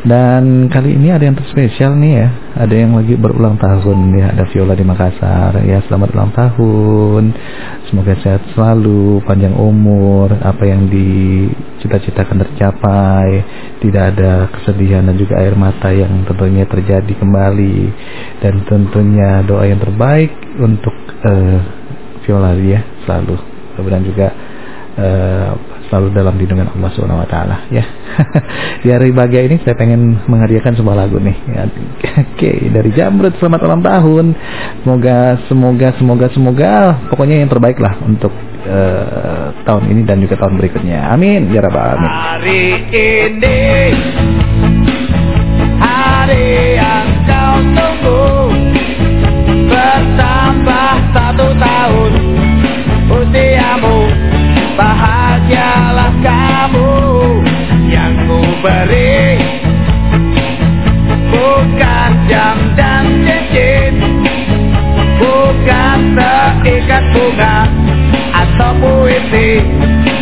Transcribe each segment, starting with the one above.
Dan kali ini ada yang terspesial nih ya. Ada yang lagi berulang tahun ya. Ada Viola di Makassar. Ya selamat ulang tahun. Semoga sehat selalu, panjang umur, apa yang dicita-citakan tercapai, tidak ada kesedihan dan juga air mata yang tentunya terjadi kembali dan tentunya doa yang terbaik untuk uh, Viola ya selalu. Kemudian juga uh, selalu dalam lindungan Allah Subhanahu wa taala ya. Di hari bahagia ini saya pengen menghadiahkan sebuah lagu nih. Ya. Oke, dari Jamrut selamat ulang tahun. Semoga semoga semoga semoga pokoknya yang terbaik lah untuk uh, tahun ini dan juga tahun berikutnya. Amin ya rabbal alamin. Hari ini hari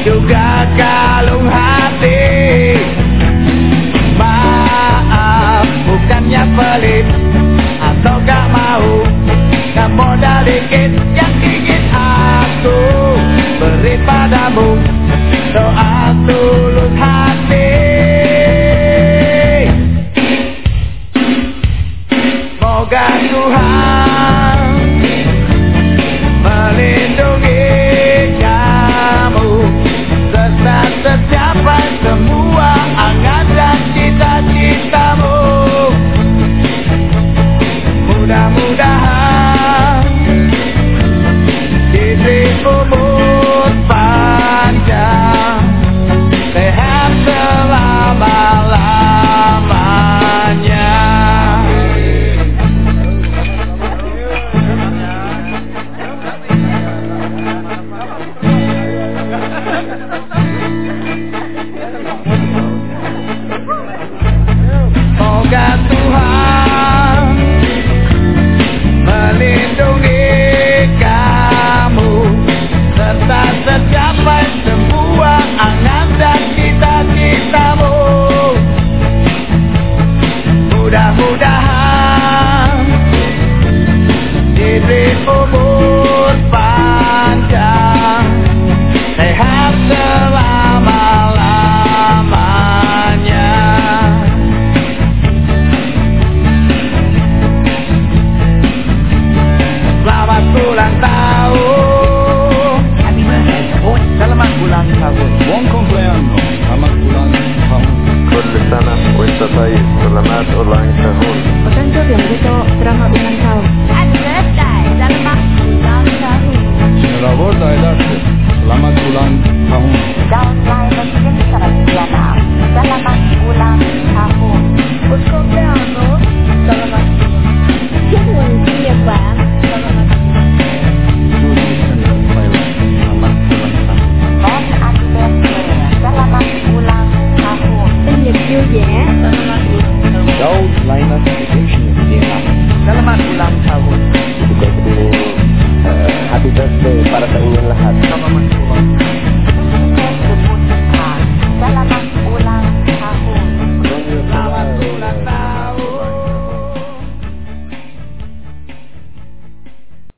juga kalung hati. Maaf bukannya pelit atau gak mau. Gak modal dikit yang ingin aku beri padamu. Doa tulus hati. Moga Tuhan muda, muda. 不大。Solamat ulang tahun Otenco Dionisio Drama ulang tahun Adresai Selamat ulang tahun Senelawar Dailat Selamat ulang tahun Selamat ulang tahun Selamat ulang tahun. Daud Linus Education Vietnam. Selamat ulang tahun. Juga dulu happy birthday para sa inyong lahat Selamat ulang